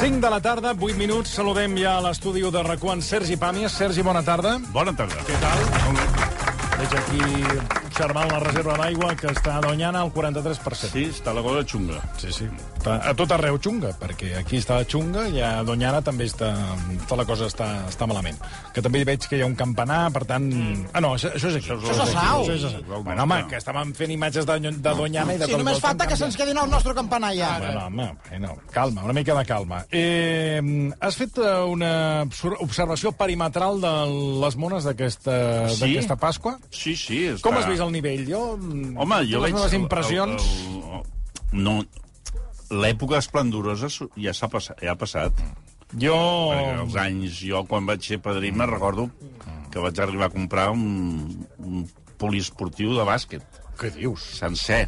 5 de la tarda, 8 minuts. Saludem ja a l'estudi de RAC1 Sergi Pàmies. Sergi, bona tarda. Bona tarda. Què tal? Veig aquí observant la reserva d'aigua que està a Doñana al 43%. Sí, està la cosa xunga. Sí, sí. Està a tot arreu xunga, perquè aquí està xunga i a Doñana també està... Tota la cosa està, està malament. Que també veig que hi ha un campanar, per tant... Ah, no, això, això és aquí. Això és a aquí. Sau. Això és a Sau. Bueno, home, que estàvem fent imatges de, de Doñana i de Sí, tot només el falta que se'ns quedin el nostre campanar ja. Bueno, home, bueno, calma, una mica de calma. Eh, has fet eh, una obs- observació perimetral de les mones d'aquesta Sí? d'aquesta Pasqua? Sí, sí. Està... Com has vist el nivell? Jo, mm, Home, jo les veig... meves impressions... El, el, el, no, l'època esplendorosa ja s'ha passat, ja ha passat. Jo... Perquè els anys, jo quan vaig ser padrí me'n recordo que vaig arribar a comprar un, un poliesportiu de bàsquet, Què dius? sencer,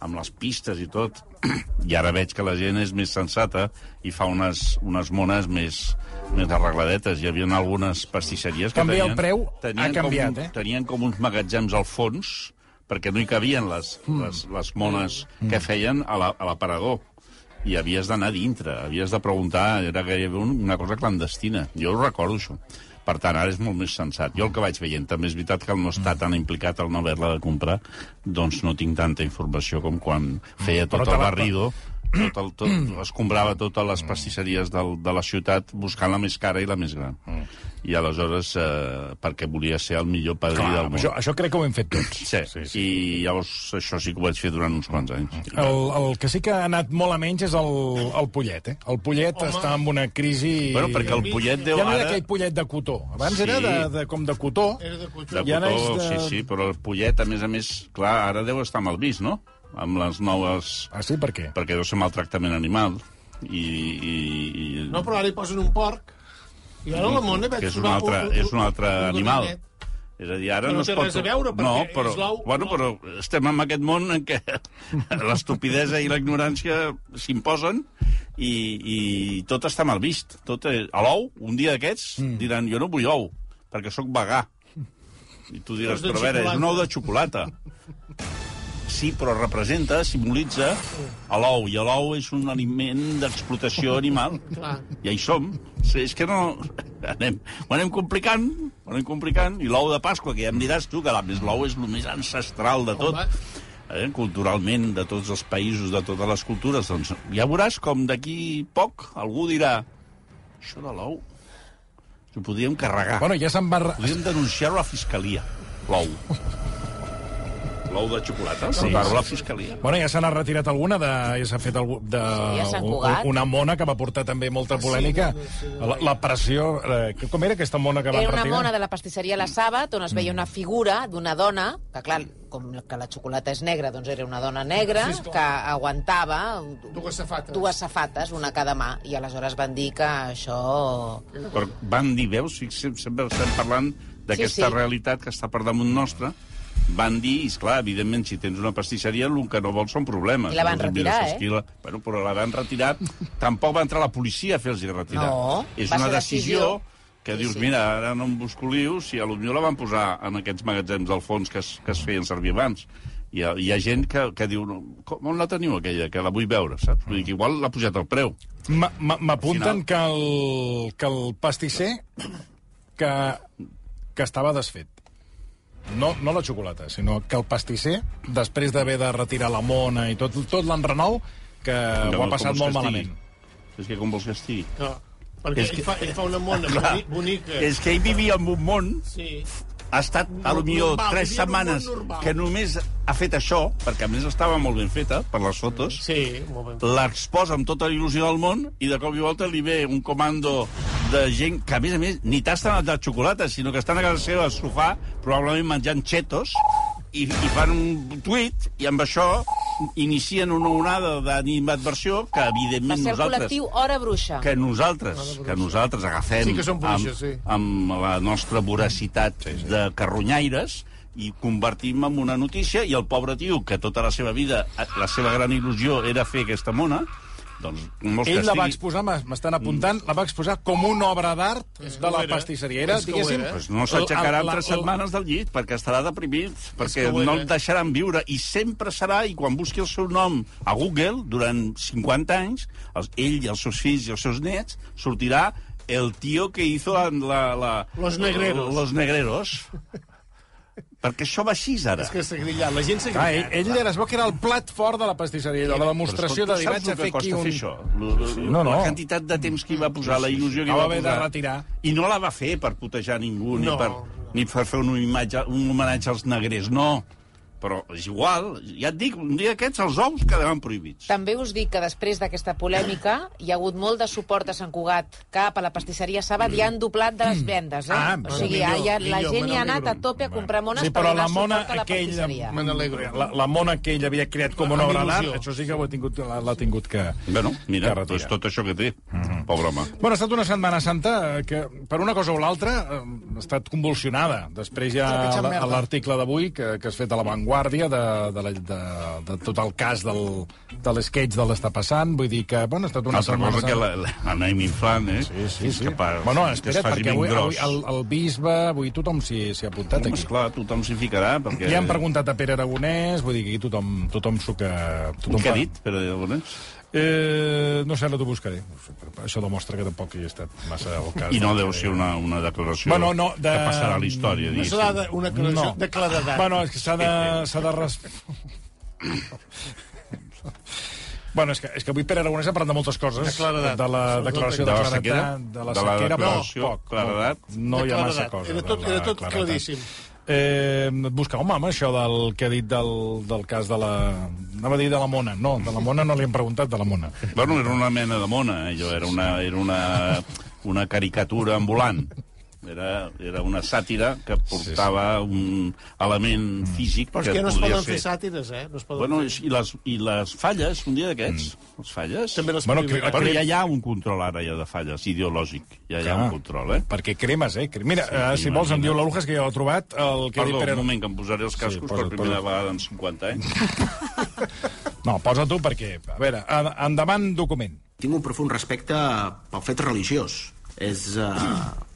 amb les pistes i tot. I ara veig que la gent és més sensata i fa unes, unes mones més, més arregladetes. Hi havia algunes pastisseries que També el tenien... preu ha tenien canviat, com, eh? Tenien com uns magatzems al fons perquè no hi cabien les, mm. les, les mones mm. que feien a la- a l'aparador. I havies d'anar dintre, havies de preguntar, era gairebé un- una cosa clandestina. Jo ho recordo, això. Per tant, ara és molt més sensat. Jo el que vaig veient, també és veritat que no estar tan implicat al no haver-la de comprar, doncs no tinc tanta informació com quan feia tot el barrido, tot el, tot, escombrava totes les pastisseries del, de la ciutat buscant la més cara i la més gran. I aleshores, eh, perquè volia ser el millor padrí Clar, del món. això, això crec que ho hem fet tots. Sí, sí, sí, i llavors això sí que ho vaig fer durant uns quants anys. El, el que sí que ha anat molt a menys és el, el Pollet, eh? El Pollet Home. està en una crisi... Bueno, perquè el Pollet deu Ja no era ara- aquell Pollet de cotó. Abans Sí. era de, de, com de cotó. Era de cotó. De I ara cotó, és de- sí, sí, però el pollet, a més a més, clar, ara deu estar mal vist, no? Amb les noves... Ah, sí? Per què? Perquè deu ser maltractament animal. I, i, i... No, però ara hi posen un porc. I ara la mona veig que és un altre, és un altre un animal. ganivet. És a dir, ara Però no, no es té pot... res a veure, perquè no, però, és l'ou- bueno, però estem en aquest món en què l'estupidesa i la ignorància s'imposen i, i tot està mal vist. Tot és... A l'ou, un dia d'aquests, mm. diran, jo no vull ou, perquè sóc vegà. I tu diràs, però a veure, és xocolata." un ou de xocolata. Sí, però representa, simbolitza l'ou, i l'ou és un aliment d'explotació animal. Clar. Ja hi som. Sí, és que no... Anem, ho anem complicant, ho anem complicant, i l'ou de Pasqua, que ja em diràs tu, que més l'ou és el més ancestral de tot, Home. eh, culturalment, de tots els països, de totes les cultures, doncs ja veuràs com d'aquí poc algú dirà això de l'ou ho podríem carregar. Bueno, ja se'n va... Podríem denunciar-ho a la fiscalia, l'ou. L'ou de xocolata, Sí, sí, la fiscalia. Bueno, ja se n'ha retirat alguna, de, ja s'ha fet algú, de, Sí, a Sant Cugat. una mona que va portar també molta polèmica. La, la pressió... Eh, que- com era aquesta mona que van Era una retirar? mona de la pastisseria La Sàbat on es veia una figura d'una dona, que clar, com que la xocolata és negra, doncs era una dona negra Sí, que aguantava Dues safates. dues safates, una cada mà, i aleshores van dir que això... Però van dir, veus, estem parlant d'aquesta Sí, sí, sí. realitat que està per damunt nostre, van dir, i esclar, evidentment, si tens una pastisseria, el que no vols són problemes. I la van Els envies retirar, a Esquila. Bueno, però la van retirar. Tampoc va entrar la policia a fer-los retirar. No, És va una decisió, decisió. que Sí, dius, sí. mira, ara no em busco lius, si a l'Unió la van posar en aquests magatzems del fons que es, que es feien servir abans. Hi ha, hi ha gent que, que diu, no, com, on la teniu aquella, que la vull veure, saps? Vull dir que igual l'ha pujat el preu. Ma- ma- M'apunten Final. que el, que el pastisser que, que estava desfet. No, no la xocolata, sinó que el pastisser, després d'haver de retirar la mona i tot, tot l'enrenou, que ho Com ha passat molt que malament. És que com vols que estigui? No, perquè És ell, que- fa, ell fa una mona boni, bonica. És que ell vivia en un món, Sí. Ha estat, a lo millor, Normal, tres setmanes que només ha fet això, perquè a més estava molt ben feta, per les fotos, Sí, l'exposa amb tota la il·lusió del món i de cop i volta li ve un comando de gent que, a més a més, ni tasten de xocolata, sinó que estan a casa seva al sofà, probablement menjant chetos, i, i fan un tuit, i amb això inicien una onada d'animadversió que, Va evidentment, ser el nosaltres... col·lectiu Hora Bruixa. que nosaltres, que nosaltres agafem Sí que bruixes, amb, sí. amb la nostra voracitat sí, sí. de carronyaires i convertim en una notícia i el pobre tio, que tota la seva vida, la seva gran il·lusió era fer aquesta mona, doncs molts Ell la va exposar, m'es- m'estan apuntant, la va exposar com una obra d'art de la pastisseria. Era, diguéssim... Pues no s'aixecarà en tres setmanes del llit, perquè estarà deprimit, perquè no el deixaran viure. I sempre serà, i quan busqui el seu nom a Google, durant 50 anys, els, ell i els seus fills i els seus nets, sortirà el tio que hizo la... la Los negreros. Los negreros. Perquè això va així, ara. És que s'ha grillat, la gent s'ha grillat. ell, ell era, es veu que era el plat fort de la pastisseria, allò, la demostració de vaig escolta, a fer saps aquí el que un... fer això? No, no. La quantitat de temps que hi va posar, la il·lusió que hi Va va haver de posar... retirar. I no la va fer per putejar ningú, ni, No. per, ni per fer una imatge, un homenatge als negrers, no. Però és igual, ja et dic, un dia aquests els ous quedaran prohibits. També us dic que després d'aquesta polèmica hi ha hagut molt de suport a Sant Cugat cap a la pastisseria Sabat i han doblat de les vendes, eh? Ah, o sigui, millor, ja, la millor, gent me hi ha anat a tope a comprar mones Sí, per però donar la mona suport a la aquell, pastisseria. La, la mona que ell havia creat com una obra d'art, això sí que ho ha tingut, l'ha tingut que... Bueno, mira, que retirar. doncs tot això que té, pobre home. Bueno, ha estat una Setmana Santa eh, que, per una cosa o l'altra, eh, ha estat convulsionada. Després merda. l'article d'avui que, que has fet a la Vanguardia de, de, la, de, de tot el cas del, de l'esquetx de l'està passant. Vull dir que, bueno, ha estat una Altra setmana cosa que la- la- l'anem inflant, eh? Sí, sí, sí. Que per, bueno, que espera't, faci perquè avui, avui el, el bisbe, avui tothom s'hi ha apuntat Home, aquí. esclar, tothom s'hi ficarà, perquè... Li han preguntat a Pere Aragonès, vull dir que aquí tothom, tothom s'ho que... Tothom Què ha dit, Pere Aragonès? Eh, no sé, ara t'ho buscaré. Això demostra que tampoc hi he estat massa al cas. I no deu ser una, una declaració Bueno, no, de- que passarà a la història, No serà de- una declaració No. de claredat. Bueno, és que s'ha de... S'ha de res... Bueno, és que, és que avui Pere Aragonès ha parlat de moltes coses. De claredat. De la declaració de, De la claredat, sequera? de la De la sequera, declaració, poc, poc. claredat? No, De hi ha massa cosa. Era tot- era tot claredat. claríssim. Eh, busca, home, això del que ha dit del, del cas de la... Anava a dir de la Mona. No, de la Mona no li hem preguntat, de la Mona. Bueno, era una mena de mona, eh? allò era una, era una, una caricatura ambulant. Era, era una sàtira que portava un element físic Però és que que no es poden ser... fer sàtires, eh? No es poden Bueno, fer. i les, i les falles, un dia d'aquests, mm. les falles... També les Bueno, que- Bueno, ja hi ha un control ara ja de falles, ideològic. Ja hi ha Clar. un control, eh? Perquè cremes, eh? Cre- Mira, eh, si vols, em diu la Lujas que ja l'ha trobat, el que Perdó, Pere... un moment, que em posaré els cascos posa- per primera posa. vegada en 50 anys. No, posa tu perquè... A veure, en- endavant document. Tinc un profund respecte pel fet religiós. És uh,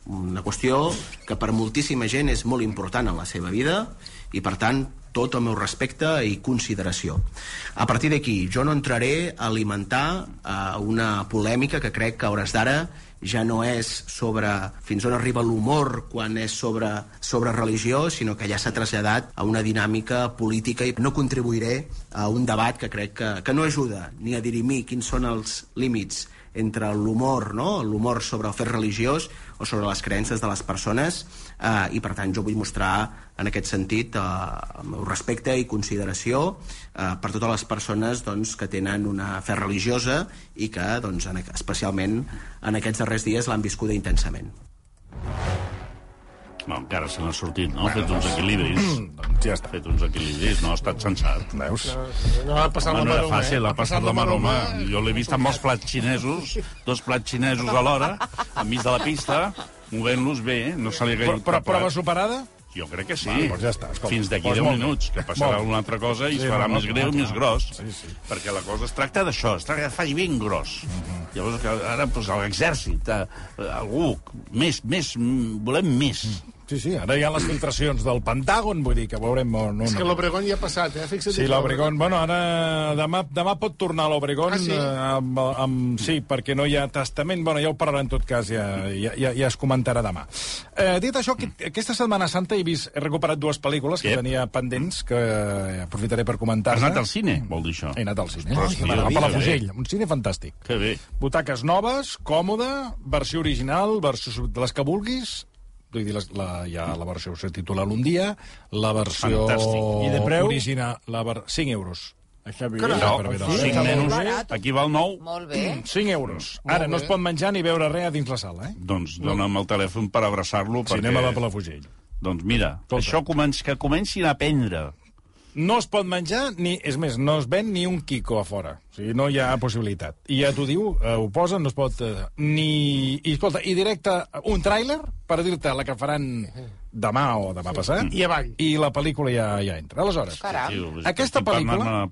una qüestió que per moltíssima gent és molt important en la seva vida i, per tant, tot el meu respecte i consideració. A partir d'aquí, jo no entraré a alimentar uh, una polèmica que crec que a hores d'ara ja no és sobre fins on arriba l'humor quan és sobre, sobre religió, sinó que ja s'ha traslladat a una dinàmica política i no contribuiré a un debat que crec que, que no ajuda ni a dirimir quins són els límits entre l'humor, no? l'humor sobre el fet religiós o sobre les creences de les persones eh, i per tant jo vull mostrar en aquest sentit eh, el meu respecte i consideració eh, per totes les persones doncs, que tenen una fe religiosa i que doncs, en, especialment en aquests darrers dies l'han viscuda intensament. No, encara se n'ha sortit, no? Ha fet uns equilibris. Doncs ja Ha està. fet uns equilibris, no? Ha estat sensat. Veus? No va passar Home, la no era maroma, fàcil, eh? ha passat la maroma. Jo l'he vist amb els plats xinesos, dos plats xinesos alhora, enmig de la pista, movent-los bé, eh? no se li ha Però, caigut però cap prova superada? Jo crec que sí. Va, doncs ja està, escolta. Fins d'aquí Doncs 10 molt bé. minuts, que passarà Molt bé. una altra cosa i Sí, es farà no, més no, greu, no, més no. gros. Sí, sí. Perquè la cosa es tracta d'això, es tracta de fer ben gros. Mhm. Llavors, que ara, doncs, l'exèrcit, eh, algú, més, més, mm, volem més. Sí, sí, ara hi ha les filtracions del Pentàgon, vull dir que veurem... No, no, És que l'Obregón ja ha passat, eh? Fixa't. Sí, l'Obregón, bueno, ara demà, demà pot tornar l'Obregón Ah, sí? eh, amb, amb, sí, perquè no hi ha testament, bueno, ja ho parlarà en tot cas, ja, ja, ja, ja es comentarà demà. Eh, dit això, que, aquesta Setmana Santa he vist, he recuperat dues pel·lícules que Ep. tenia pendents, que eh, aprofitaré per comentar Has anat al cine, vol dir això? He anat al cine. Ostres, a tio, Palafrugell, un cine fantàstic. Que bé. Butaques noves, còmode, versió original, versió de les que vulguis, vull dir, les, la, hi ha la versió se titula l'un dia, la versió Fantàstic. I de preu? original, la ver... 5 euros. Això bé. No, bé, 5 està molt menys, aquí va el nou, Molt bé. 5 euros. Ara no es pot menjar ni beure res a dins la sala, eh? doncs dona'm el telèfon per abraçar-lo. Cinema perquè... de Palafrugell. Doncs mira, Escolta. això començ, que comencin a aprendre No es pot menjar, ni, és més, no es ven ni un quico a fora. O sigui, no hi ha possibilitat. I ja t'ho diu, eh, ho posen, no es pot... Eh, ni... I, escolta, i directe un tràiler per dir-te la que faran demà o demà passat. I avall. I la pel·lícula ja, ja entra. Aleshores, Caram. Aquesta pel·lícula-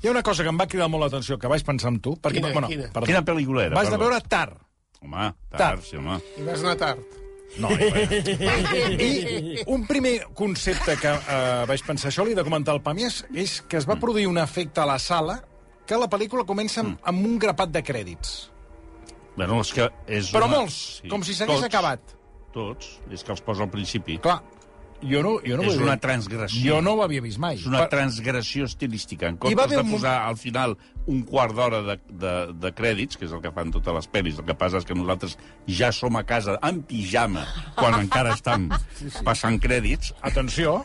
hi ha una cosa que em va cridar molt l'atenció, que vaig pensar en tu, perquè... Quina, bueno, quina? perdó. Quina pel·lícula era? Vas de veure Tar. Home, Tard. tard, sí, home. I vas anar tard. No, i, un primer concepte que uh, vaig pensar, això li he de comentar al Pàmies, és que es va produir un efecte a la sala que la pel·lícula comença amb, amb un grapat de crèdits. Bueno, és que és Però una... molts, com si s'hagués acabat. Tots, és que els posa al principi. Clar, jo no, jo no és una transgressió. Jo no ho havia vist mai. És una Per- transgressió estilística. En comptes de un posar al final un quart d'hora de, de, de crèdits, que és el que fan totes les pel·lis, el que passa és que nosaltres ja som a casa en pijama quan encara estan passant crèdits, Atenció,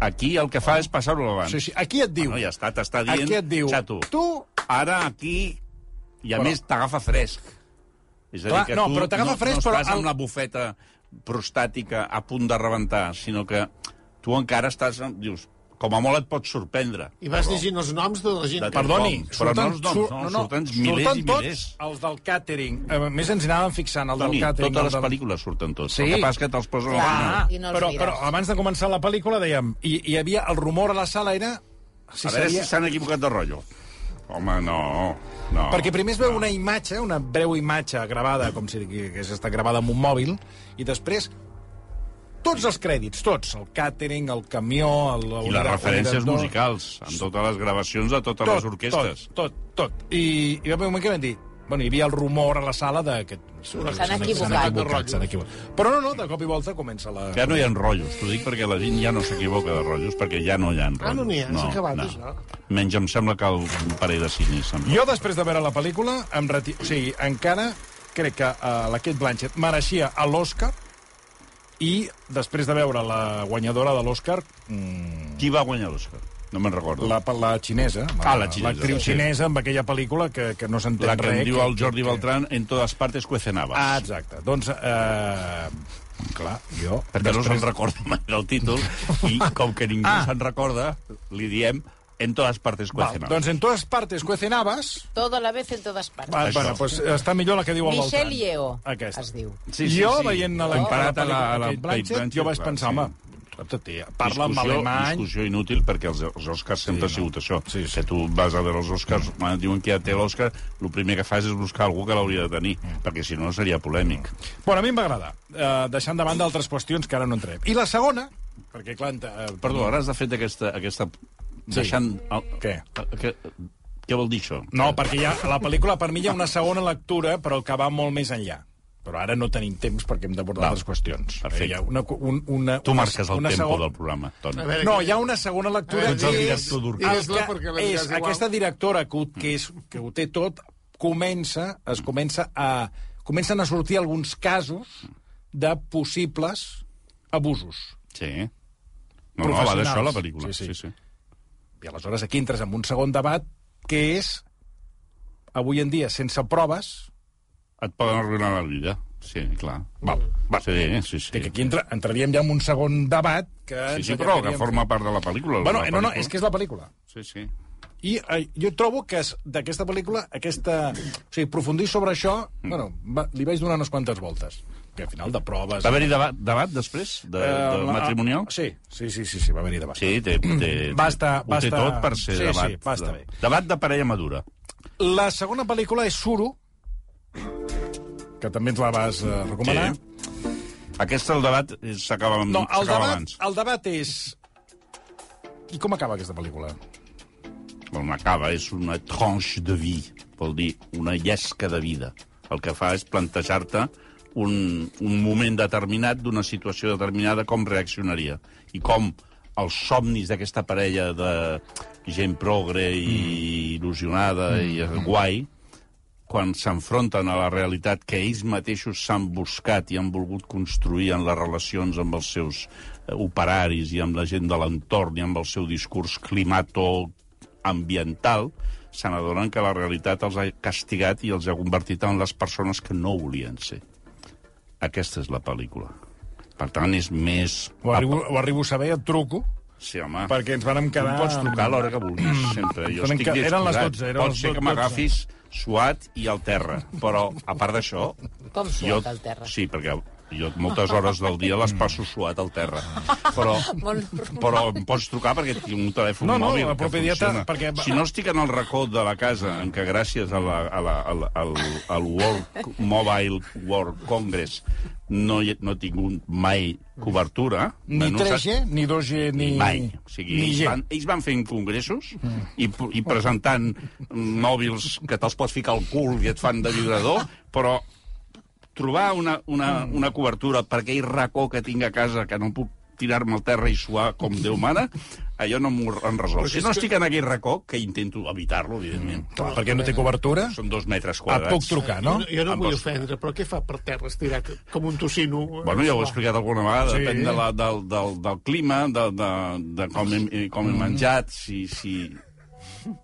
aquí el que fa és passar-ho abans. sí, sí, aquí et diu... No, ja està, t'està dient... Aquí et diu... Xato, Tu... ara aquí... I a Però- més t'agafa fresc. És a Clar, dir, que no, tu però t'agafa no, fresc, no però estàs el- amb la bufeta prostàtica a punt de rebentar, sinó que tu encara estàs... Dius, com a molt et pots sorprendre. I vas Però- llegint els noms de la gent De que... Perdoni, Però no surten, els noms, sur- no, surten milers surten i tots milers. els del càtering. A més, ens anàvem fixant, el Toni, del càtering. totes les del- pel·lícules surten tots. Sí. El que passa és que te'ls posen Clar. no però, mires. però abans de començar la pel·lícula dèiem, i hi havia el rumor a la sala era... Si a veure seria... si s'han equivocat de rotllo. Home, no, no. Perquè primer es veu una imatge, una breu imatge gravada, com si hagués estat gravada amb un mòbil, i després tots els crèdits, tots, el càtering, el camió... El, I les referències musicals, amb totes les gravacions de totes les orquestres. Tot, tot, tot. I, i va haver un moment que vam dir... Bueno, hi havia el rumor a la sala de que... S'han equivocat. S'han equivocat, equivocat. Però no, no, de cop i volta comença la... Ja no hi ha rotllos, t'ho dic perquè la gent ja no s'equivoca de rotllos, perquè ja no hi ha rotllos. Ah, no n'hi ha, s'ha acabat, no. això. Menys em sembla que el un parell de cines. Em... Jo, després de veure la pel·lícula, em reti... O sigui, encara crec que uh, la Kate Blanchett mereixia a l'Oscar i després de veure la guanyadora de l'Oscar, mm, Qui va guanyar l'Òscar? No me'n recordo. la, la xinesa, Ah, la xinesa, l'actriu sí. xinesa amb aquella pel·lícula que, que no s'entén La que res. diu que- el Jordi que- Beltrán, en totes partes cuecenabas. Ah, exacte. Doncs, eh, clar, jo... perquè no se'n recorda mai el títol, i com que ningú Ah. se'n recorda, li diem en totes partes Val, cuecenabas. doncs en totes partes cuecenabas... Todo a la vez en todas partes. Ah, bueno, pues està millor la que diu el Michelle Beltrán. Yeoh, Aquesta. es diu. Sí, sí, jo, sí. veient la, Comparat la, a la- a la Blanchett, jo vaig clar, pensar, sí. Tia, parla amb alemany... discussió inútil perquè els, els Oscars sempre Sí, ha sigut no. això. Sí, sí. Que tu vas a veure els Oscars, mm. diuen que ja té l'Oscar, el primer que fas és buscar algú que l'hauria de tenir, Mm. perquè si no seria polèmic. Bueno, a mi em va agradar, eh, deixant de banda altres qüestions que ara no entrem. I la segona, perquè, clar... Eh, Perdó, ara has de fer aquesta... aquesta Sí. deixant... El, Què? Què, què vol dir això? No, perquè ja, la pel·lícula per mi hi ha una segona lectura, però que va molt més enllà. Però ara no tenim temps perquè hem d'abordar altres qüestions. Perfecte. Hi ha una, un, una, Tu una, marques el una tempo segon- del programa, Toni. Veure, No, hi ha una segona lectura veure, que és, el Digues-la que perquè la és igual. aquesta directora que, ho- que, és, que ho té tot comença, es comença a, comencen a sortir alguns casos de possibles abusos. Sí. No, no, va d'això la pel·lícula. Sí, sí. sí, sí. I aleshores aquí entres en un segon debat que és, avui en dia, sense proves, Et poden arruïnar la vida. Sí, clar. Val, val. Sí, sí, sí. que aquí entra, entraríem ja en un segon debat que... Sí, sí, però que forma part de la pel·lícula. Bueno, la no, no, pel·lícula. és que és la pel·lícula. Sí, sí. I eh, jo trobo que es- d'aquesta pel·lícula, aquesta... O sigui, aprofundir sobre això, mm. bueno, va, li vaig donar unes quantes voltes. Que al final de proves... Va haver-hi debat, debat després, de, Eh, de matrimonial? Sí, sí, sí, sí, sí va haver-hi debat. Sí, té, té, Va estar- ho va té estar- tot per ser sí, debat. sí, va estar de, bé. Debat de parella madura. La segona pel·lícula és Suro, que també ens la vas eh, recomanar. Sí. Aquesta, el debat, és- s'acaba No, el debat, abans. el debat és... I com acaba aquesta pel·lícula? On acaba és una tranche de vie, vol dir una llesca de vida. El que fa és plantejar-te un, un moment determinat d'una situació determinada, com reaccionaria. I com els somnis d'aquesta parella de gent progre i il·lusionada i guai, quan s'enfronten a la realitat que ells mateixos s'han buscat i han volgut construir en les relacions amb els seus eh, operaris i amb la gent de l'entorn i amb el seu discurs climato-ambiental, se n'adonen que la realitat els ha castigat i els ha convertit en les persones que no volien ser. Aquesta és la pel·lícula. Per tant, és més... Ho arribo, ho arribo a saber, et truco, Sí, home. perquè ens vàrem Tu quedar... em pots trucar a l'hora que vulguis, sempre. Jo estic eren les disposat. 12, eren Pot les ser que 12. m'agafis suat i al terra, però, a part d'això... Com suat al terra? Sí, perquè jo moltes hores del dia les passo suat al terra. Però, però em pots trucar perquè tinc un telèfon No, no, mòbil la que funciona. perquè- Si no estic en el racó de la casa, en què gràcies a la, a la, al, al, al World Mobile World Congress no, hi, no he tingut mai cobertura... Ni bueno, 3G, ni 2G, ni... Mai. O sigui, ni ells, van, ells van fent congressos i, i presentant mòbils que te'ls pots ficar al cul i et fan de vibrador, però trobar una, una, una cobertura per aquell racó que tinc a casa que no puc tirar-me al terra i suar com Déu mana, allò no m'ho resol. Si no estic en aquell racó, que intento evitar-lo, evidentment. Clar, perquè no té cobertura, Són dos metres et quadrats. puc trucar, no? Jo, no- jo no Amb vull ofendre, però què fa per terra estirat com un tocino? Bueno, ja ho he explicat alguna vegada, Sí. sí. depèn de la, del, del, del clima, de, de, de com, he, com he menjat, si, si...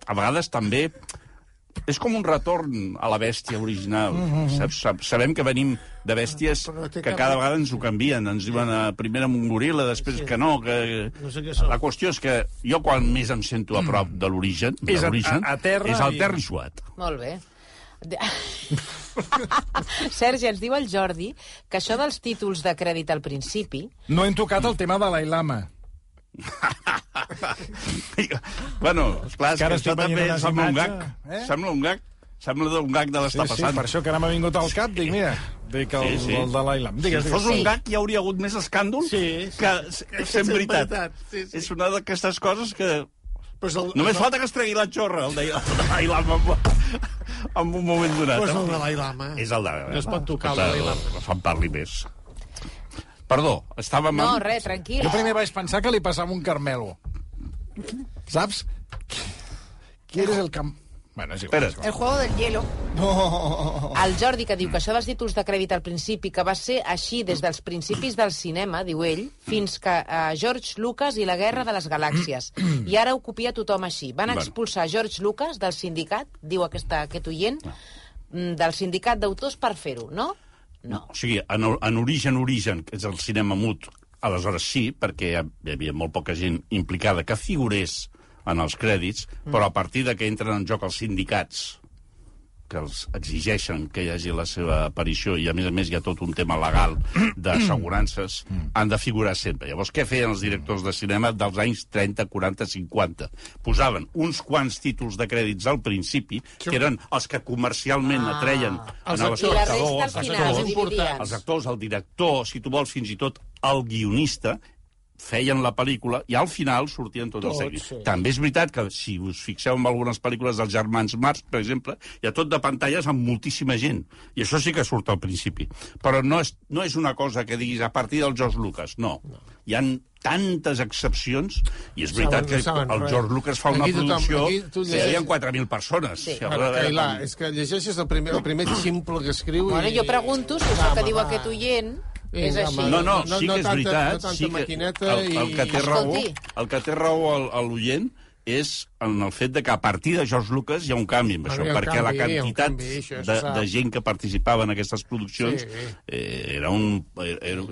A vegades també és com un retorn a la bèstia original. Saps, saps, sabem que venim de bèsties no que cap- cada vegada ens ho canvien. Ens diuen eh, primer amb un goril·la, després que no. Que... No sé què són. La qüestió és que jo quan més em sento a prop de l'origen, de És a- l'origen, a- a terra és al i- terra i suat. Molt bé. Sergi, ens diu el Jordi que això dels títols de crèdit al principi... No hem tocat el tema de l'Ailama. Bueno, esclar, és Que que això també sembla un gag. eh? Sembla un gag. Sembla un gag de Sí, l'estar sí, passant. per això que ara m'ha vingut al cap, dic, mira, dic el, Sí, sí. el de l'Ailam. Si Digues, fos digues. un gag hi hauria hagut més escàndol Sí, sí. que sent veritat. veritat, sí, sí. És una d'aquestes coses que... Pues el, Només falta que es tregui la xorra, el de l'Ailam, en, en un moment donat. Pues el de l'Ailama. És el de No es pot tocar el de l'Ailama. Fan parli més. Perdó, estàvem... No, amb- res, tranquil. Jo primer vaig pensar que li passava un Carmelo. Saps? Qui eres el cam... Bueno, és igual. Espera't. El juego del hielo. El Jordi, que diu que això dels títols de crèdit al principi, que va ser així des dels principis del cinema, diu ell, fins que uh, George Lucas i la Guerra de les Galàxies. I ara ho copia tothom així. Van Bueno. expulsar George Lucas del sindicat, diu aquesta, aquest oient, mm, del sindicat d'autors per fer-ho, no? No. O sigui, en, en origen, origen, que és el cinema mut, aleshores sí, perquè hi havia molt poca gent implicada que figurés en els crèdits, però a partir de que entren en joc els sindicats, que els exigeixen que hi hagi la seva aparició, i a més a més hi ha tot un tema legal d'assegurances, han de figurar sempre. Llavors, què feien els directors de cinema dels anys 30, 40, 50? Posaven uns quants títols de crèdits al principi, que eren els que comercialment atreien Els als final, actors, els actors, el director, si tu vols, fins i tot el guionista, feien la pel·lícula i al final sortien tots, els Tots, seguits. sí. També és veritat que si us fixeu en algunes pel·lícules dels germans Marx, per exemple, hi ha tot de pantalles amb moltíssima gent. I això sí que surt al principi. Però no és, no és una cosa que diguis a partir del George Lucas, no. no. Hi han tantes excepcions, i és veritat Saben- que saben el. George Lucas fa una tothom- producció que hi havia 4.000 persones. Sí. Si a Bueno, veure, Cailà, és que llegeixes el primer, el primer ximple que escriu Bueno, i... jo pregunto si això que diu aquest oient és així. No, no, No- sí que és tanta- veritat. no tanta sí que maquineta el, el que té raó, el que té raó al- a l'oient és en el fet de que a partir de George Lucas hi ha un canvi amb això, perquè la canvi, un quantitat canvi, això de, de gent que participava en aquestes produccions Sí. eh, era un... Era, era,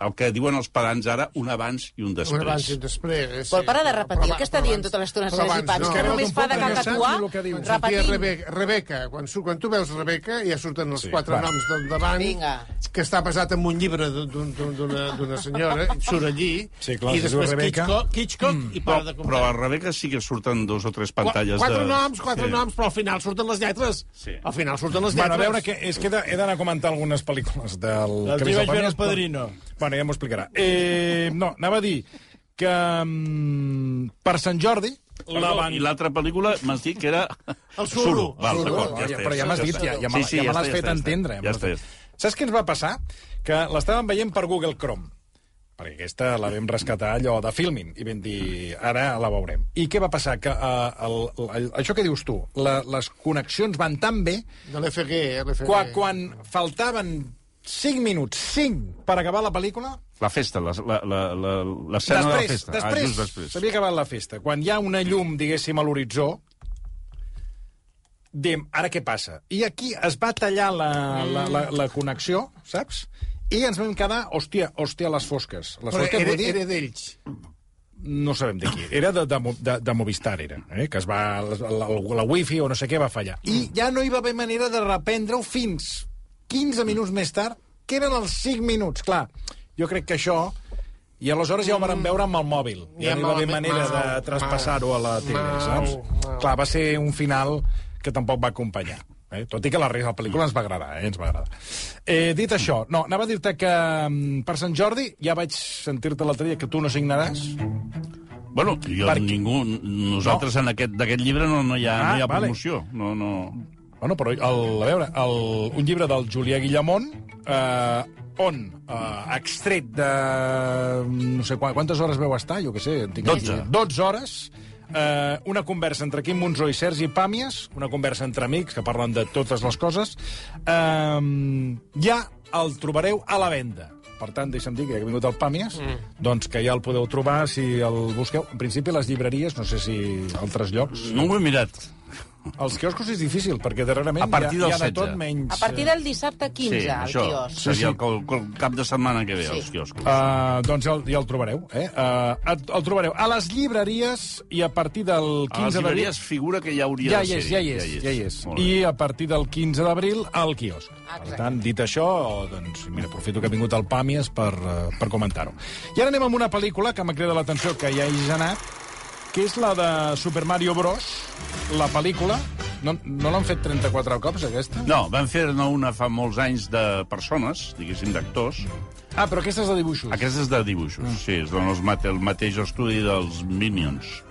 el que diuen els pedants ara, un abans i un Un després. abans i un després. Vol parar de repetir el Però que està dient tota l'estona però Sergi Pans, no. que no només fa de el sortia repetint. Rebeca, Rebeca quan, surt, quan tu veus Rebeca ja surten els Sí, quatre va. noms del davant Vinga. que està basat en un llibre d'un- d'un- d'una d'una senyora surt allí Sí, clar, i després Rebeca. Hitchcock, Hitchcock i para Però, de però comptar a Rebeca sí que surten dos o tres pantalles quatre de... noms, quatre sí. noms, però al final surten les lletres. Sí. Al final surten les lletres. Bueno, a veure, que, és que he d'anar a comentar algunes pel·lícules del... El que vaig veure El Padrino. Bueno, ja m'ho explicarà. Eh, no, anava a dir que mm, per Sant Jordi... La I l'altra pel·lícula m'has dit que era... El Suro. Val, Suro, d'acord, ja, ja està, però ja m'has dit, ja, ja, Sí, me- sí, ja me ja l'has està, fet ja entendre. ja està, ja. Saps què ens va passar? Que l'estàvem veient per Google Chrome perquè aquesta la vam rescatar allò de filming i vam dir, ara la veurem. I què va passar? Que uh, el, el, això que dius tu, la, les connexions van tan bé De l'FG, l'FG. quan, quan faltaven 5 minuts, 5, per acabar la pel·lícula, La festa, la- la- la- la- l'escena de la festa. després, ah, després. s'havia acabat la festa. Quan hi ha una llum, diguéssim, a l'horitzó, diem, ara què passa? I aquí es va tallar la, la, la, la connexió, saps? I ens vam quedar, hòstia, hòstia, les fosques. Les Però fosques era, dir... era d'ells. no sabem de qui. Era de, de, de, de Movistar, era, eh? que es va, la, la, la wifi o no sé què va fallar. I ja no hi va haver manera de reprendre-ho fins 15 minuts més tard, que eren els 5 minuts. Clar, jo crec que això... I aleshores ja ho vam veure amb el mòbil. Ja, Ja no hi va haver manera de mal, traspassar-ho a la tele, mal, saps? mal. Clar, va ser un final que tampoc va acompanyar. Eh? Tot i que la resta de la pel·lícula ens va agradar, eh? ens va agradar. Eh, dit això, no, anava a dir-te que mm, per Sant Jordi ja vaig sentir-te l'altre dia que tu no signaràs. Bueno, jo Perquè- ningú... Nosaltres en aquest d'aquest llibre no, no hi ha, Ah, no hi ha vale. promoció. No, no... Bueno, però, el, a veure, el, un llibre del Julià Guillamont, eh, on, eh, extret de... no sé qua- quantes hores veu estar, jo què sé. en Tinc aquí, 12. 12 hores, eh, una conversa entre Quim Monzó i Sergi Pàmies, una conversa entre amics que parlen de totes les coses, eh, ja el trobareu a la venda. Per tant, deixa'm dir que ja que ha vingut el Pàmies, mm. doncs que ja el podeu trobar si el busqueu. En principi, les llibreries, no sé si altres llocs. No ho he mirat. Els quioscos és difícil, perquè darrerament A partir hi ha, del hi ha de 16. tot menys... A partir del dissabte 15, sí, al això quiosc. seria el, el, el cap de setmana que ve, Sí. els quioscos. Uh, doncs ja el, ja el trobareu, eh? Uh, el, el trobareu a les llibreries i a partir del A les 15 d'abril... llibreries figura que ja hauria Ja de hi ser. és, ja hi és, ja hi és. Bé. I a partir del 15 d'abril, al quiosc. Per Exacte. tant, dit això, doncs, mira, aprofito que ha vingut el Pàmies per, uh, per comentar-ho. I ara anem amb una pel·lícula que m'ha cridat l'atenció, que ja he anat, que és la de Super Mario Bros., la pel·lícula. No, no l'han fet 34 cops, aquesta? No, van fer-ne una fa molts anys de persones, diguéssim, d'actors. Ah, però aquesta és de dibuixos. Aquesta és de dibuixos, Mm. sí, és mate, el mateix estudi dels Minions.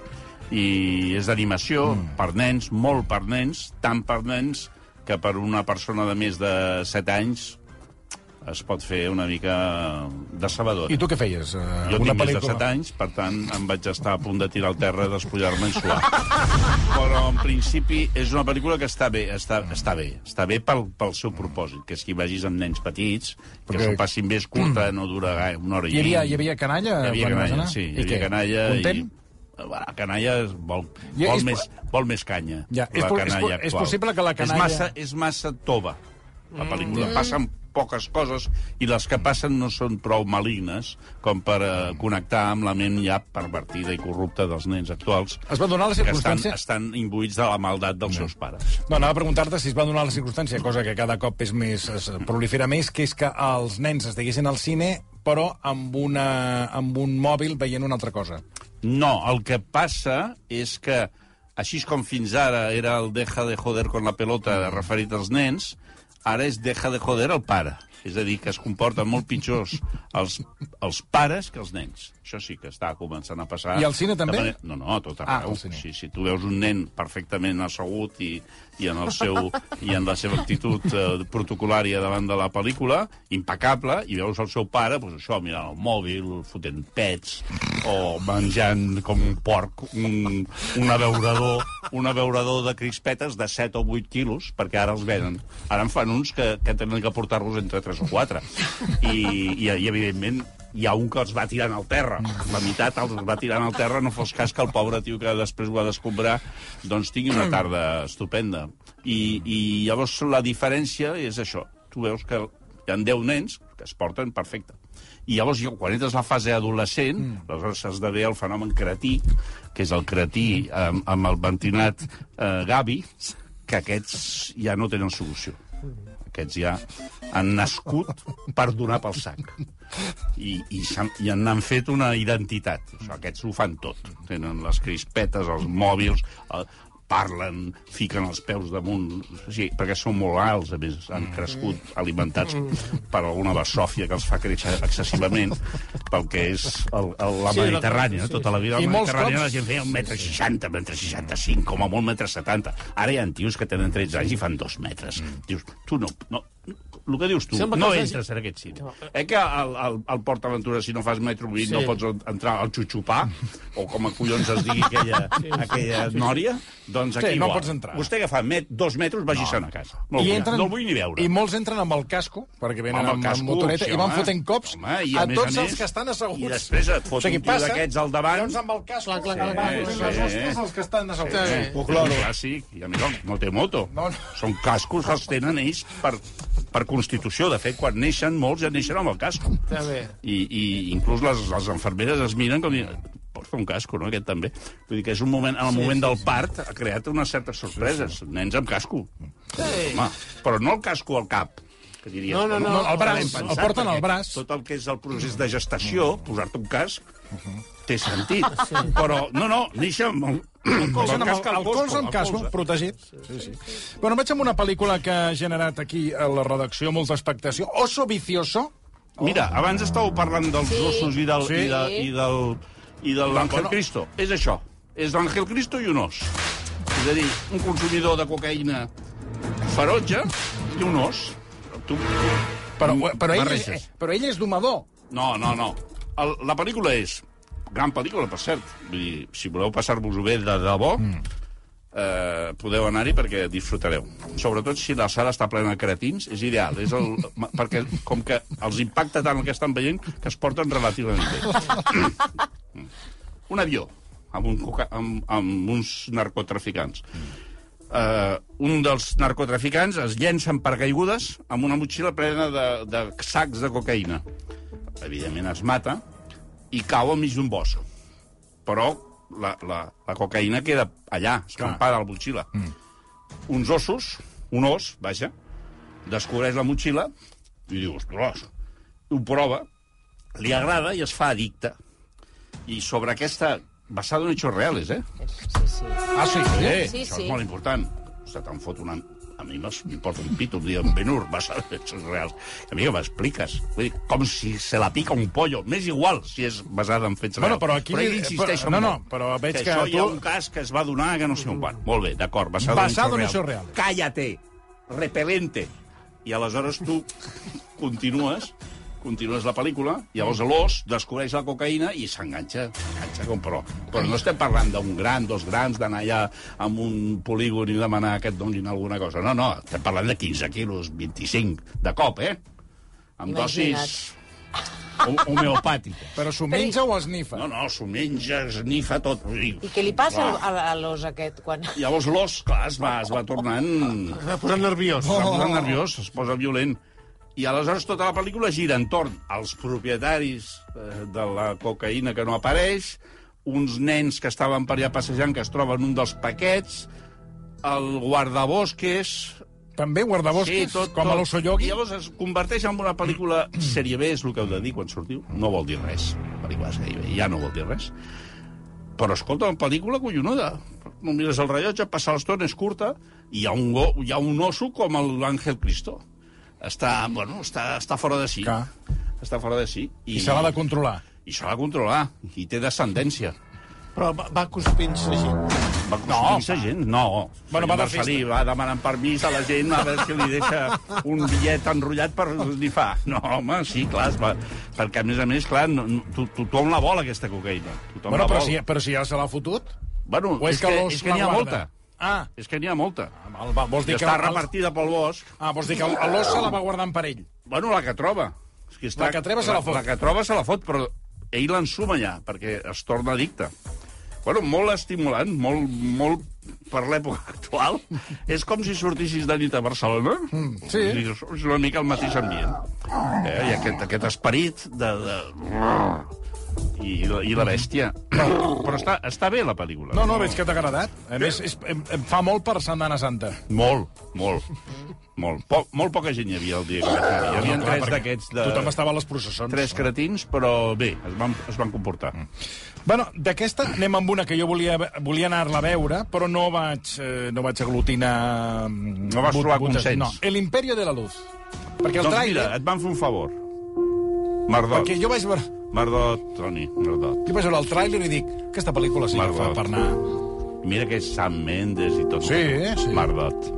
I és d'animació, Mm. per nens, molt per nens, tant per nens que per una persona de més de 7 anys es pot fer una mica decebedor. I tu què feies? Uh, Jo tinc més de 7 anys, per tant, em vaig estar a punt de tirar al terra i despullar-me en suar. Però, en principi, és una pel·lícula que està bé, està, està bé. Està bé pel, pel seu propòsit, que és que hi vagis amb nens petits, que Perquè- s'ho passin bé, és curta, no dura gaire, una hora i Hi havia, hi havia canalla? Hi havia canalla, sí, I hi havia canalla. Content? I... Bueno, canalla és- vol, vol, és- més, vol més canya. Ja, és la és canalla po- és actual. possible que la canalla- És massa, és massa tova, la pel·lícula. Mm. Passen poques coses i les que passen no són prou malignes com per eh, connectar amb la ment ja pervertida i corrupta dels nens actuals Es va donar la que estan, circumstància... estan imbuïts de la maldat dels seus pares. No, anava a preguntar-te si es va donar la circumstància, cosa que cada cop és més, es prolifera més, que és que els nens estiguessin al cine, però amb, una, amb un mòbil veient una altra cosa. No, el que passa és que, així com fins ara era el deja de joder con la pelota referit als nens, ara és deja de joder el pare. És a dir, que es comporten molt pitjors els, els pares que els nens. Això sí que està començant a passar. I al cine també? Manera- No, no, a tot Ah, arreu. cine. sí, si tu veus un nen perfectament assegut i, i, en, el seu, i en la seva actitud eh, protocolària davant de la pel·lícula, impecable, i veus el seu pare, doncs això, mirant el mòbil, fotent pets, o menjant com un porc un, un abeurador, un abeurador de crispetes de 7 o 8 quilos, perquè ara els venen. Ara en fan uns que, que tenen que portar-los entre 3 o 4. I, i, i, evidentment, hi ha un que els va tirant al terra. La meitat els va tirant al terra, no fos cas que el pobre tio que després ho ha d'escombrar doncs tingui una tarda estupenda. I, I llavors la diferència és això. Tu veus que hi ha 10 nens que es porten perfecte. I llavors, quan entres a la fase adolescent, mm. aleshores s'esdevé el fenomen cretí, que és el cretí amb, amb el ventinat eh, Gavi, que aquests ja no tenen solució. Aquests ja han nascut per donar pel sac. I, i, s'han- i han fet una identitat. O sigui, aquests ho fan tot. Tenen les crispetes, els mòbils, parlen, fiquen els peus damunt... Sí, perquè són molt alts, a més, han crescut alimentats per alguna basòfia que els fa créixer excessivament, pel que és el, el, la Sí, la- Mediterrània, sí, tota la vida I la Mediterrània cops- la gent feia un metre seixanta, un metre seixanta-cinc, com a molt metre setanta. Ara hi ha tios que tenen 13 anys i fan dos metres. Dius, tu no, no, el que dius tu, Sembla no els hagi- entres en aquest cine. Eh que al, al, al Port Aventura, si no fas metro 20, Sí. no pots entrar al xuxupà, o com a collons es digui aquella, aquella nòria, doncs aquí Sí, no igual. pots entrar. Vostè que fa met, dos metres, vagi-se'n a casa. Molt bé, no el vull ni veure. I molts entren amb el casco, perquè venen Amb el amb, casco, amb motoreta, sí, i van home. fotent cops Home, i a, a més tots a els més- que estan asseguts. i després et fot o sigui, un tio passa, d'aquests al davant. Llavors amb el casco, Clar, clar, clar, clar, sí, clar, les clar. hostes els que estan asseguts. Sí. Eh, Oh, claro. un clàssic, i a més no, no té moto. No, no. Són cascos que els tenen ells per, per constitució. De fet, quan neixen, molts ja neixen amb el casco. Està bé. I, i inclús les, les enfermeres es miren com porta un casco, no? Aquest també. Vull dir que és un moment, en el moment del part ha creat unes certes sorpreses. Nens amb casco. Sí. Home, però no el casco al cap, que diries. No, no, no, No, el braç, Ben el pensat, porten al braç. Tot el que és el procés de gestació, posar-te un casc, té sentit. Però, no, no, néixer amb el, el, Posen amb el, el colze amb casco, colze. protegit. Sí, sí. Bueno, vaig amb una pel·lícula que ha generat aquí a la redacció molta expectació. Oso Vicioso. Mira, abans estàveu parlant dels Sí. ossos i del, Sí. i, de, i del, i de l'Àngel Bueno. Cristo. És això. És l'Àngel Cristo i un os. És a dir, un consumidor de cocaïna ferotge i un os. Tu, Però, però, ell, és, Barreges. però ell és domador. No, no, no. El, la pel·lícula és... Gran pel·lícula, per cert. Vull dir, si voleu passar-vos-ho bé de debò, mm. eh, podeu anar-hi perquè disfrutareu. Sobretot si la sala està plena de cretins, és ideal. És el, perquè com que els impacta tant el que estan veient que es porten relativament bé. un avió amb, un, coca- amb, amb uns narcotraficants. Uh, un dels narcotraficants es llença en paracaigudes amb una motxilla plena de, de sacs de cocaïna. Evidentment es mata i cau al mig d'un bosc. Però la, la, la cocaïna queda allà, escampada a la motxilla. Mm. Uns ossos, un os, vaja, descobreix la motxilla i diu, ostres, ho prova, li agrada i es fa addicte. I sobre aquesta... Basada en hechos reales, eh? Sí, sí. Ah, sí? Sí, Sí, això sí. és molt important. Se te'n fot una... A mi m'importa un pito, em diuen Ben-Hur, basada en hechos reals. A mi que m'expliques? Vull dir, com si se la pica un pollo. M'és igual si és basada en fets Bueno, reals. però aquí- ell insisteix però- en no, no, però veig que això hi ha tu- un cas que es va donar que no sé on va. Molt bé, d'acord, basado, Basado en en hechos reals. Cállate, repelente. I aleshores tu continues continues la pel·lícula, llavors l'os descobreix la cocaïna i s'enganxa, s'enganxa com però. Però no estem parlant d'un gran, dos grans, d'anar allà amb un polígon i demanar que et donin alguna cosa. No, no, estem parlant de 15 quilos, 25, de cop, eh? Amb Imagina't. dosis ho- homeopàtiques. Però s'ho menja o esnifa? No, no, s'ho menja, esnifa tot. Vull dir, I què li passa Clar. a, a l'os aquest quan... Llavors l'os, clar, es va, es va tornant... Es va posant nerviós. Es va posant nerviós, es posa violent. I aleshores tota la pel·lícula gira entorn als propietaris eh, de la cocaïna que no apareix, uns nens que estaven per allà passejant que es troben un dels paquets, el guardabosques... També guardabosques, com a l'oso I Yogi? llavors es converteix en una pel·lícula sèrie B, és el que heu de dir quan sortiu. No vol dir res. Pel·lícula sèrie B, ja no vol dir res. Però, escolta, una pel·lícula collonuda. No mires el rellotge, passa l'estona, és curta, i hi ha un, go, hi ha un oso com l'Àngel Cristo. Està, bueno, està, està fora de si. Clar. Està fora de si. I se l'ha de controlar. I s'ha de controlar. I té descendència. Però va, va cuspint-se gent. Va construir-se gent? No. Bueno, va de Marcelí va demanant permís a la gent a veure si li deixa un bitllet enrotllat per fa. No, home, sí, clar, es va... perquè a més a més, clar, no, no, to- tothom la vol, aquesta cocaïna. Tothom Bueno, la però vol. si, però si ja se l'ha fotut? Bueno, O és és, que que, és que n'hi ha guarda? molta. Ah, És que n'hi ha molta. val, va, vols I dir que... està el- repartida pel bosc. Ah, vols dir que l'os se la va guardant per ell. Bueno, la que troba. És que La que troba se la fot. La que troba se la fot, però ell l'ensuma ja, perquè es torna addicte. Bueno, molt estimulant, molt, molt per l'època actual. És com si sortissis de nit a Barcelona. Mm, sí. És una mica el mateix ambient. Eh? I aquest, aquest esperit de... de... I, I la bèstia. Però, però està, està bé, la pel·lícula. No, no, veig que t'ha agradat. A més, és, em, em fa molt per Setmana Santa. Molt, molt. Molt, po molt poca gent hi havia el dia que vaig anar. Hi havia No, tres d'aquests de... Tothom estava a les processons. Tres cretins, però bé, es van, es van comportar. Bueno, d'aquesta anem amb una que jo volia, volia anar-la a veure, però no vaig, eh, no vaig aglutinar... mm, No vas trobar consens. No, El Imperio de la Luz. Perquè el doncs tràiler... mira, et van fer un favor. Mardot. Perquè jo vaig veure... Mardot, Toni, Mardot. Jo vaig veure el tràiler i dic, aquesta pel·lícula sí que fa per anar... Mira que és Sam Mendes i tot. Sí, sí. Mardot.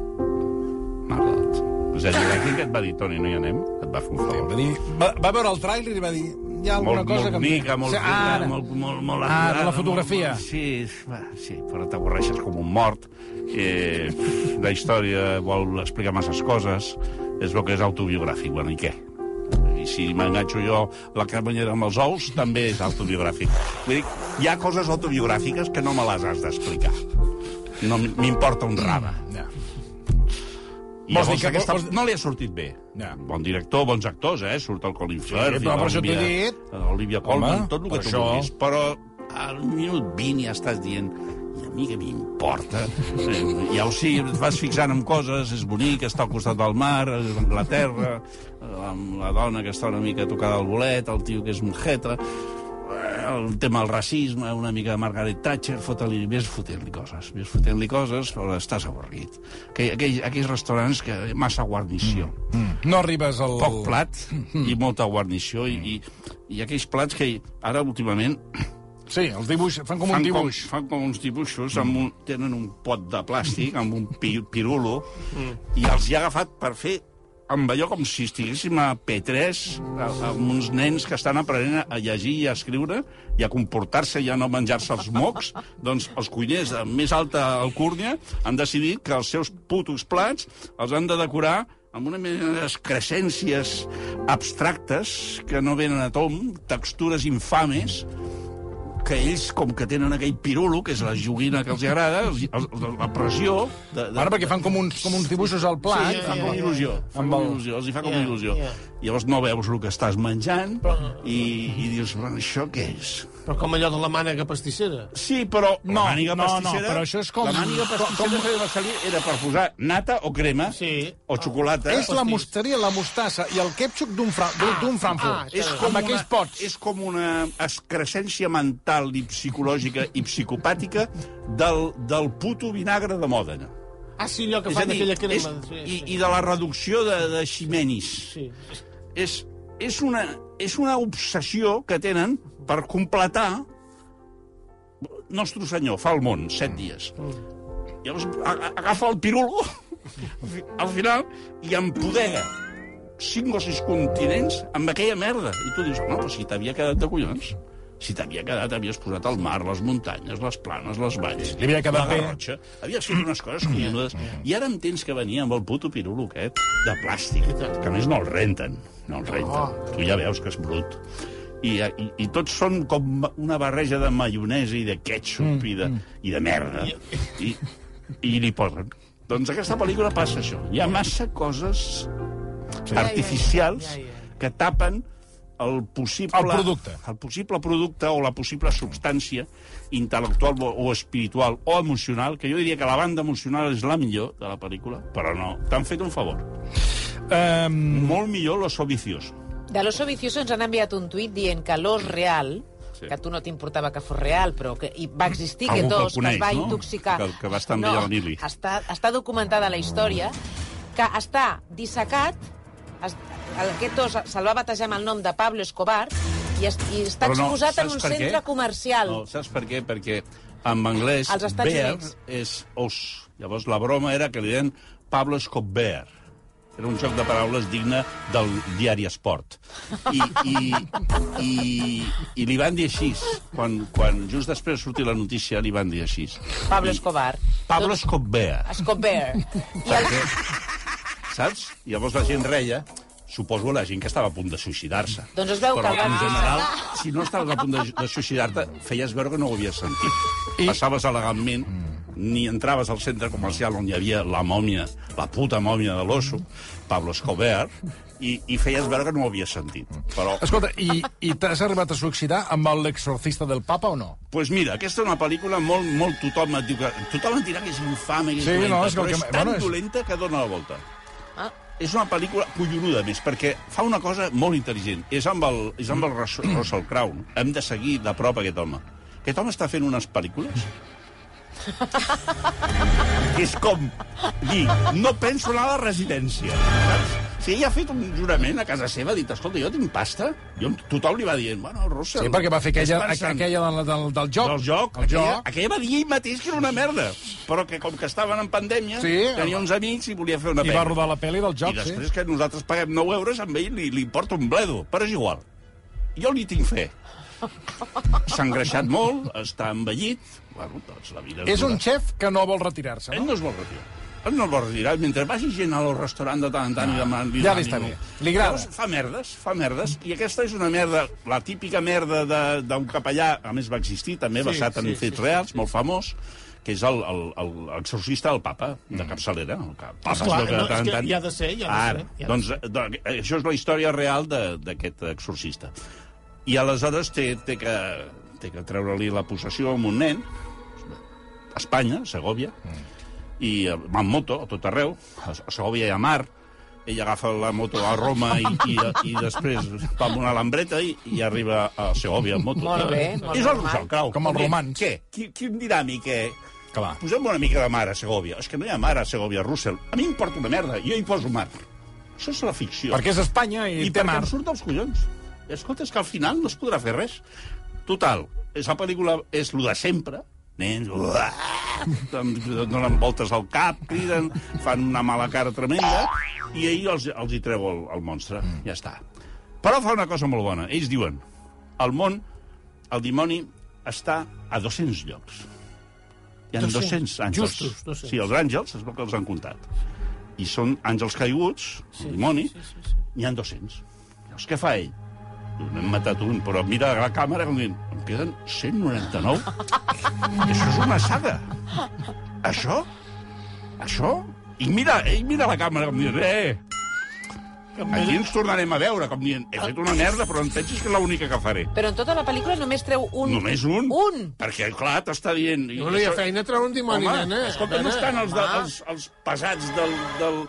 Mardot. És a dir, aquí que et va dir, Toni, no hi anem? Et va fer un Va, favor. dir, va, va veure el tràiler i va dir, hi ha alguna molt, cosa molt que... mica, molt Sí, rica, ara. molt, molt, molt Ah, de la fotografia. Molt, sí, va, sí, però t'avorreixes com un mort. Eh, la història vol explicar masses coses. És el que és autobiogràfic. Bueno, i què? I si m'enganxo jo la carbonyera amb els ous, també és autobiogràfic. Vull dir, hi ha coses autobiogràfiques que no me les has d'explicar. No m'importa un rave. Ja. I Vols dir llavors que- aquesta vols- no li ha sortit bé. Ja. Bon director, bons actors, eh? Surt el Colin Firth, però per això t'ho he dit. l'Olivia Colman, tot el que tu això. vulguis. Però al minut 20 ja estàs dient i a mi què m'importa? Ja ho sé, et vas fixant en coses, és bonic, està al costat del mar, és Anglaterra, amb la dona que està una mica tocada al bolet, el tio que és un el tema del racisme, una mica de Margaret Thatcher, fota-li, ves fotent-li coses, ves fotent-li coses, però estàs avorrit. Aquell, aquell, aquells restaurants que massa guarnició. Mm. No arribes al... Poc plat i molta guarnició i, i, i aquells plats que ara últimament Sí, els dibuix, fan com un fan, com, dibuix. fan com uns dibuixos, amb un, tenen un pot de plàstic, amb un pi, pirulo, i els hi ha agafat per fer amb allò com si estiguéssim a P3, a- amb uns nens que estan aprenent a llegir i a escriure i a comportar-se i a no menjar-se els mocs, doncs els cuiners de més alta alcúrnia han decidit que els seus putos plats els han de decorar amb una mena d'escrescències abstractes que no venen a tom, textures infames, que ells, com que tenen aquell pirulo, que és la joguina que els agrada, els, els, la pressió... De, de, Ara, perquè fan com uns, com uns dibuixos al plat. Sí, Fa ja, com il·lusió, fa Amb com il·lusió, els hi fa com il·lusió. Llavors no veus el que estàs menjant i, i dius, bueno, això què és? Però com allò de la mànega pastissera. Sí, però No, la màniga no, no, però això és com- La màniga pastissera que va salir era per posar nata o crema Sí. o xocolata. És la mosteria, la mostassa i el ketchup d'un fra d'un Frankfurt. ah, és com, amb una, aquells pots. és com una excrescència mental i psicològica i psicopàtica del, del puto vinagre de Mòdena. Ah, sí, allò que fan dir, aquella crema. és, sí, i, sí. i de la reducció de, de ximenis. Sí. És, és, una, és una obsessió que tenen per completar Nostre Senyor fa el món, set dies. Llavors a- a- agafa el pirulo al final i empodega cinc o sis continents amb aquella merda. I tu dius, no, però si t'havia quedat de collons. Si t'havia quedat, havies posat el mar, les muntanyes, les planes, les valls, Li havia quedat la bé. garrotxa. Havies fet unes coses collonudes. I ara em tens que venir amb el puto pirulo aquest de plàstic, que a més no el renten. No el renten. Tu ja veus que és brut. I, i, i tots són com una barreja de maionesa i de ketchup i, de, i de merda. I, I li posen. Doncs aquesta pel·lícula passa això. Hi ha massa coses artificials Ja, ja, ja. que tapen el possible... El producte. El possible producte o la possible substància intel·lectual o, o espiritual o emocional, que jo diria que la banda emocional és la millor de la pel·lícula, però no. T'han fet un favor. Um, Molt millor Los Ovicios. De l'oso vicioso ens han enviat un tuit dient que l'os real, Sí. que a tu no t'importava que fos real, però que i va existir Algú aquest que el os que coneix, es va no? intoxicar. Que- que va estar amb no, ella al Nili. Està, està documentada la història, que està dissecat, es, aquest os se'l va batejar amb el nom de Pablo Escobar, i, es, i està no, exposat en un per què? centre comercial. No, saps per què? Perquè en anglès bear Units. és os. Llavors la broma era que li deien Pablo Escobar. Era un joc de paraules digne del diari Esport. I, i, i, i li van dir així. Quan, quan just després de sortir la notícia, li van dir així. Pablo I- Escobar. Pablo Escobar. Escobar. I el, Saps? I llavors la gent reia, suposo la gent que estava a punt de suïcidar-se. Doncs es veu Però, que en general, si no estaves a punt de, de suïcidar-te, feies veure que no ho havies sentit. I... Passaves elegantment, ni entraves al centre comercial on hi havia la mòmia, la puta mòmia de l'osso, Pablo Escobar, i, i feies veure que no ho havies sentit. Però, escolta, i, i t'has arribat a suïcidar amb l'exorcista del papa o no? pues mira, aquesta és una pel·lícula molt, molt tothom et diu que... Tothom et dirà que és infame, que és Sí, dolenta, no, és però que- és tan bueno, és- dolenta que dona la volta. Ah. És una pel·lícula collonuda, més, perquè fa una cosa molt intel·ligent. És amb el, és amb el Rus- Russell Crowe. Hem de seguir de prop aquest home. Aquest home està fent unes pel·lícules és com dir, no penso anar a la residència, saps? Si ell ha fet un jurament a casa seva, ha dit, escolta, jo tinc pasta, jo, tothom li va dient, bueno, Russell... Sí, perquè va fer aquella, pensant- aquella del, del, del joc. del joc. El Aquella, joc. aquella va dir ell mateix que era una merda. Però que com que estaven en pandèmia, Sí. tenia uns amics i volia fer una I pel·li. va rodar la pel·li del joc, I després sí. que nosaltres paguem 9 euros, amb ell li, li importa un bledo. Però és igual. Jo li tinc fe. S'ha engreixat molt, està envellit. Bueno, doncs la vida És un xef que no vol retirar-se, Ell no? no es vol retirar. Ell no es vol retirar. Mentre vagi gent al restaurant de tant en tant i demanant... Ja li està bé. Li agrada. Llavors, fa merdes, fa merdes. I aquesta és una merda, la típica merda de- d'un capellà, a més va existir, també Sí, basat en sí, fets sí, reals, molt famós, que és el, el, el exorcista del papa, de capçalera. El cap, papa, Esclar, no, tant és que tant- hi ha de ser, hi ha de Ara, ser, hi ha de doncs, doncs, això és la història real de- d'aquest exorcista. I aleshores té, té, que, té que treure-li la possessió a un nen, a Espanya, a Segovia, i eh, va amb moto a tot arreu, a a Segovia hi ha mar, ell agafa la moto a Roma i, i, i després va amb una lambreta i, i arriba a Segovia amb moto. Molt bé, molt És el Crau. Com els romans. Què? Qui, qui em dirà a mi què? Clar. Posem una mica de mar a Segovia. És que no hi ha mar a Segovia, Russell. A mi em importa una merda, jo hi poso mar. Això és la ficció. Perquè és Espanya i, I té perquè mar. em surt dels collons. Escolta, és que al final no es podrà fer res. Total, la pel·lícula és el de sempre, nens, uah, donen voltes al cap, criden, fan una mala cara tremenda, i ell els, els hi treu el, el monstre. Mm. Ja està. Però fa una cosa molt bona. Ells diuen, el món, el dimoni, està a 200 llocs. Hi ha 200, 200 àngels. justos, 200. Sí, els àngels és el que els han comptat. I són àngels caiguts, sí, el dimoni, sí, sí, sí. n'hi ha 200. Llavors, què fa ell? N'hem matat un, però mira la càmera com dient, em queden 199? Això és una saga. Això? Això? I mira, ell mira la càmera com dient, eh, aquí ens tornarem a veure, com dient, he fet una merda, però em pensis que és l'única que faré. Però en tota la pel·lícula només treu un... Només un? Un! Perquè, clar, t'està dient... i No, no hi ha això- feina treure un dimoni, Home, nena. escolta, no Nena. estan els, de, els, els pesats del, del,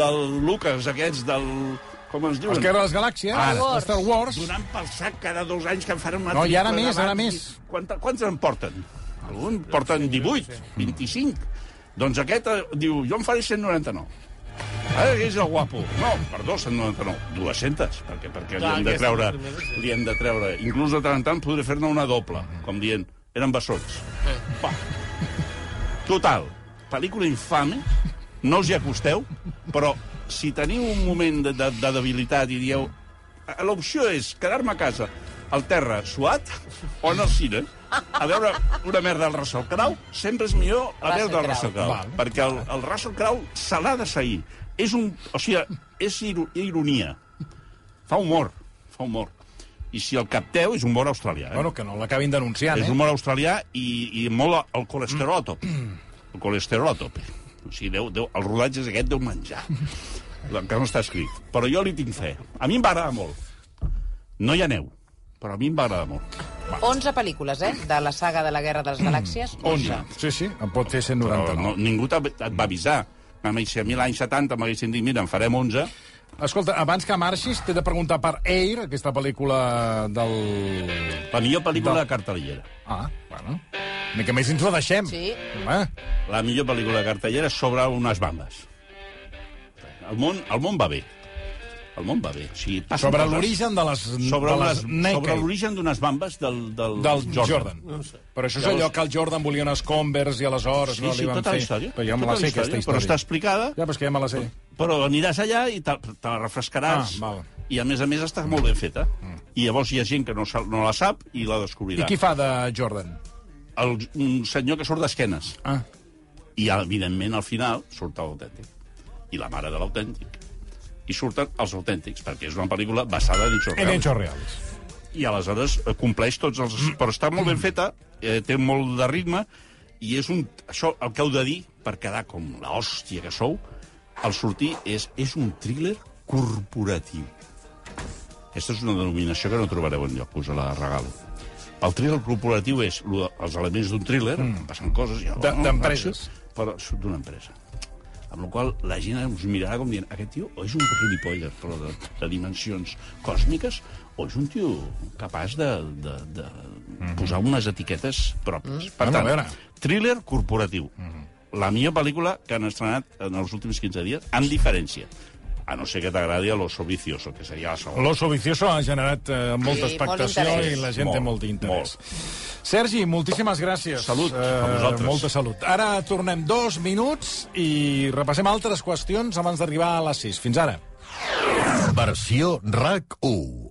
del Lucas, aquests, del... Com es diuen? Els Guerra de les Galàxies, Ara. Wars. Star Wars. Donant pel sac cada dos anys que en fan una No, i ara més, ara més. Quanta, quants en porten? Algun porten 18, 25. Doncs aquest eh, diu, jo en faré 199. Ara que és el guapo. No, perdó, 199. 200, perquè, perquè li Clar, hem de aquesta treure... primera, sí. Li hem de treure... Inclús de tant en tant podré fer-ne una doble, com dient, eren bessons. Va. Total, pel·lícula infame, no us hi acosteu, però si teniu un moment de, de, de debilitat i dieu "Eh, l'opció és quedar-me a casa al terra suat o anar al cine a veure una merda del Russell Crowe, sempre és millor a veure del Crowe. Russell Crowe, perquè el, el Russell Crowe se l'ha de seguir. És un... O sigui, és iro- ironia. Fa humor, fa humor. I si el capteu, és humor australià. Eh? Bueno, que no l'acabin denunciant, És eh? humor australià i, i molt el colesterol a tope. El colesterol a tope. O sigui, deu, deu, el rodatge és aquest deu menjar. Que no està escrit. Però jo li tinc fe. A mi em va agradar molt. No hi ha neu, però a mi em va agradar molt. 11 pel·lícules, eh? De la saga de la Guerra de les Galàxies. 11. Sí, sí, en pot fer Però 199. no, ningú et va avisar. A mi, si a mi l'any 70 m'haguessin dit, mira, en farem 11, Escolta, abans que marxis, t'he de preguntar per Air, aquesta pel·lícula del... la millor pel·lícula de cartellera. Ah, bueno. Una mica més ens la deixem. Sí. Home, La millor pel·lícula de cartellera sobre unes bambes. El món, el món va bé. El món va bé. O sigui, sobre l'origen de les, sobre, de les sobre l'origen d'unes bambes del, del, del Jordan. Jordan. No sé. Però això és Llavors- allò que el Jordan volia unes Converse i aleshores Sí, no sí, li van tota fer. història. Però ja me tota la sé, la aquesta història, història. Però està explicada, Ja, però és que ja me la sé. però aniràs allà i te, te la refrescaràs. Ah, val. I, a més a més, està molt ben feta. I llavors hi ha gent que no, no la sap i la I descobrirà. qui fa de Jordan? El, un senyor que surt d'esquenes. Ah, I, evidentment, al final surt l'autèntic. I la mare de l'autèntic. I surten els autèntics, perquè és una pel·lícula basada en hechos en reals. hechos reals. i aleshores eh, compleix tots els... Però està molt ben feta, eh, té molt de ritme, i és un... Això, el que heu de dir, per quedar com l'hòstia que sou, al sortir és, és un thriller corporatiu. Aquesta és una denominació que no trobareu enlloc, us la regalo. El thriller corporatiu és els elements d'un thriller, mm. passen coses... De- d'empreses. Però d'una empresa. Amb la qual la gent us mirarà com dient aquest tio o és un gilipolles, però de, de dimensions còsmiques, o és un tio capaç de, de, de posar unes etiquetes pròpies. Per Bueno, a tant, veure. thriller corporatiu. La millor pel·lícula que han estrenat en els últims 15 dies, amb diferència. A no ser que t'agradi l'oso vicioso, que seria la segona. L'Oso Vicioso ha generat eh, molta Sí, molt expectació interès. i la gent té Molt, molt d'interès. molt. Sergi, moltíssimes gràcies. Salut a vosaltres. Molta salut. Ara tornem dos minuts i repassem altres qüestions abans d'arribar a les 6. Fins ara. Versió RAC 1